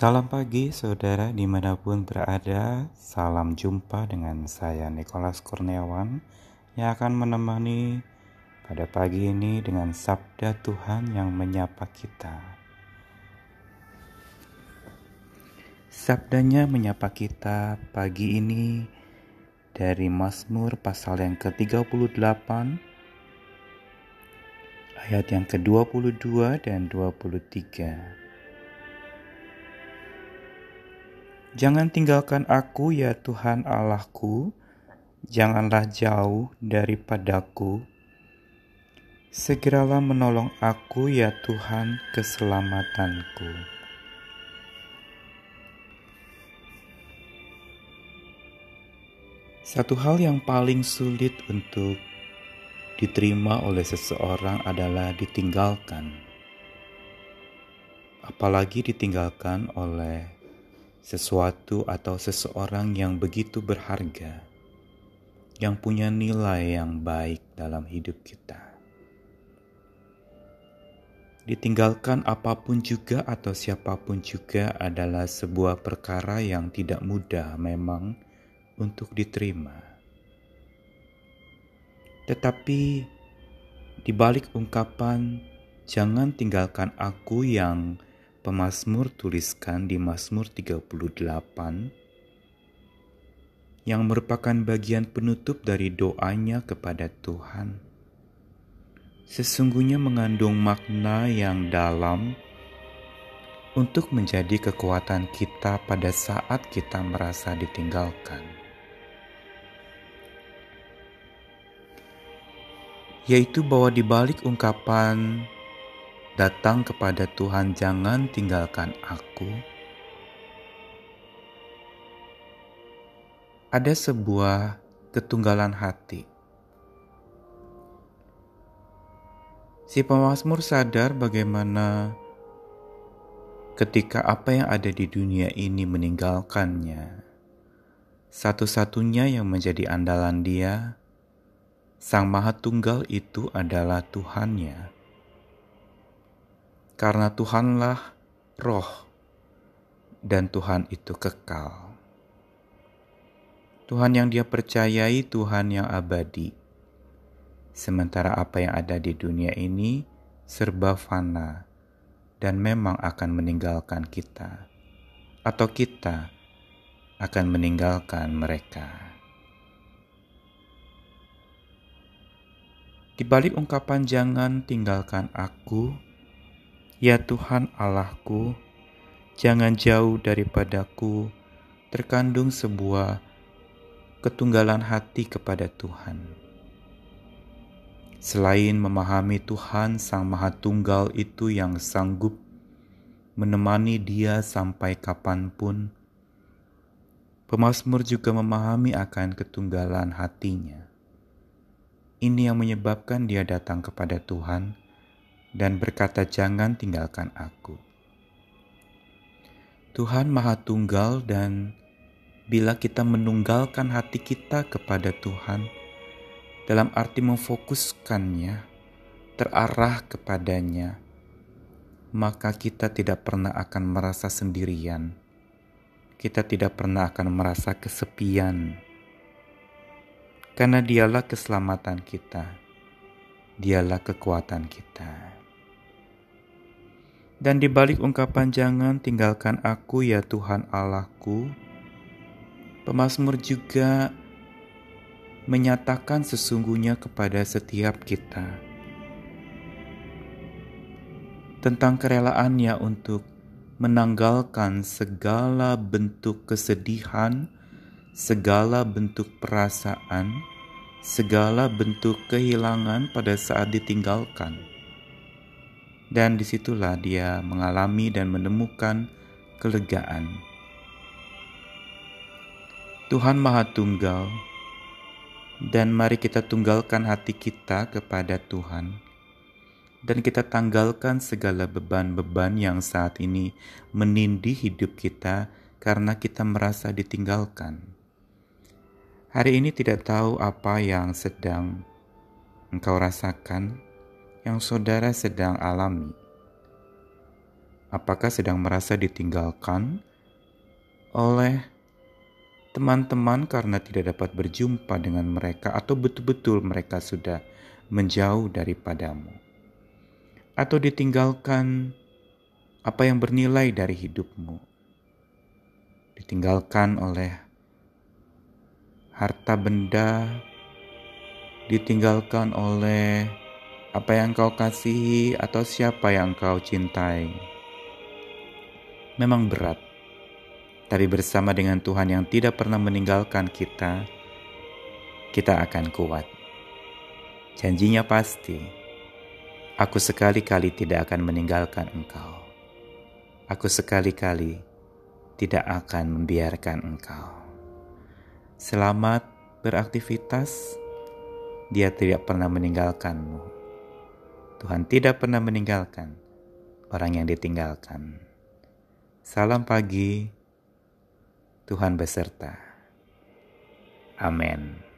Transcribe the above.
Salam pagi saudara di mana pun berada Salam jumpa dengan saya Nicholas Kurniawan Yang akan menemani pada pagi ini dengan sabda Tuhan yang menyapa kita Sabdanya menyapa kita pagi ini dari Mazmur pasal yang ke-38 ayat yang ke-22 dan 23. Jangan tinggalkan aku, ya Tuhan Allahku, janganlah jauh daripadaku. Segeralah menolong aku, ya Tuhan, keselamatanku. Satu hal yang paling sulit untuk diterima oleh seseorang adalah ditinggalkan, apalagi ditinggalkan oleh sesuatu atau seseorang yang begitu berharga, yang punya nilai yang baik dalam hidup kita. Ditinggalkan apa pun juga atau siapa pun juga adalah sebuah perkara yang tidak mudah memang untuk diterima. Tetapi di balik ungkapan "jangan tinggalkan aku" yang pemazmur tuliskan di Mazmur 38 yang merupakan bagian penutup dari doanya kepada Tuhan. Sesungguhnya mengandung makna yang dalam untuk menjadi kekuatan kita pada saat kita merasa ditinggalkan. Yaitu bahwa di balik ungkapan Datang kepada Tuhan, jangan tinggalkan aku. Ada sebuah ketunggalan hati. Si pemazmur sadar bagaimana ketika apa yang ada di dunia ini meninggalkannya. Satu-satunya yang menjadi andalan dia, Sang Maha Tunggal itu adalah Tuhannya karena Tuhanlah roh, dan Tuhan itu kekal. Tuhan yang dia percayai, Tuhan yang abadi. Sementara apa yang ada di dunia ini serba fana dan memang akan meninggalkan kita, atau kita akan meninggalkan mereka. Di balik ungkapan "jangan tinggalkan aku", Ya Tuhan Allahku, jangan jauh daripadaku terkandung sebuah ketunggalan hati kepada Tuhan. Selain memahami Tuhan Sang Maha Tunggal itu yang sanggup menemani dia sampai kapan pun, pemazmur juga memahami akan ketunggalan hatinya. Ini yang menyebabkan dia datang kepada Tuhan, dan berkata, "Jangan tinggalkan aku." Tuhan Maha Tunggal, dan bila kita menunggalkan hati kita kepada Tuhan, dalam arti memfokuskannya, terarah kepadanya, maka kita tidak pernah akan merasa sendirian. Kita tidak pernah akan merasa kesepian, karena Dialah keselamatan kita, Dialah kekuatan kita. Dan dibalik ungkapan jangan tinggalkan aku ya Tuhan Allahku, pemazmur juga menyatakan sesungguhnya kepada setiap kita tentang kerelaannya untuk menanggalkan segala bentuk kesedihan, segala bentuk perasaan, segala bentuk kehilangan pada saat ditinggalkan dan di situlah dia mengalami dan menemukan kelegaan. Tuhan Maha Tunggal, dan mari kita tunggalkan hati kita kepada Tuhan, dan kita tanggalkan segala beban-beban yang saat ini menindih hidup kita karena kita merasa ditinggalkan. Hari ini tidak tahu apa yang sedang engkau rasakan yang saudara sedang alami? Apakah sedang merasa ditinggalkan oleh teman-teman karena tidak dapat berjumpa dengan mereka, atau betul-betul mereka sudah menjauh daripadamu, atau ditinggalkan apa yang bernilai dari hidupmu, ditinggalkan oleh harta benda, ditinggalkan oleh apa yang kau kasihi atau siapa yang kau cintai. Memang berat, tapi bersama dengan Tuhan yang tidak pernah meninggalkan kita, kita akan kuat. Janjinya pasti, aku sekali-kali tidak akan meninggalkan engkau. Aku sekali-kali tidak akan membiarkan engkau. Selamat beraktivitas dia tidak pernah meninggalkanmu. Tuhan tidak pernah meninggalkan orang yang ditinggalkan. Salam pagi, Tuhan beserta. Amin.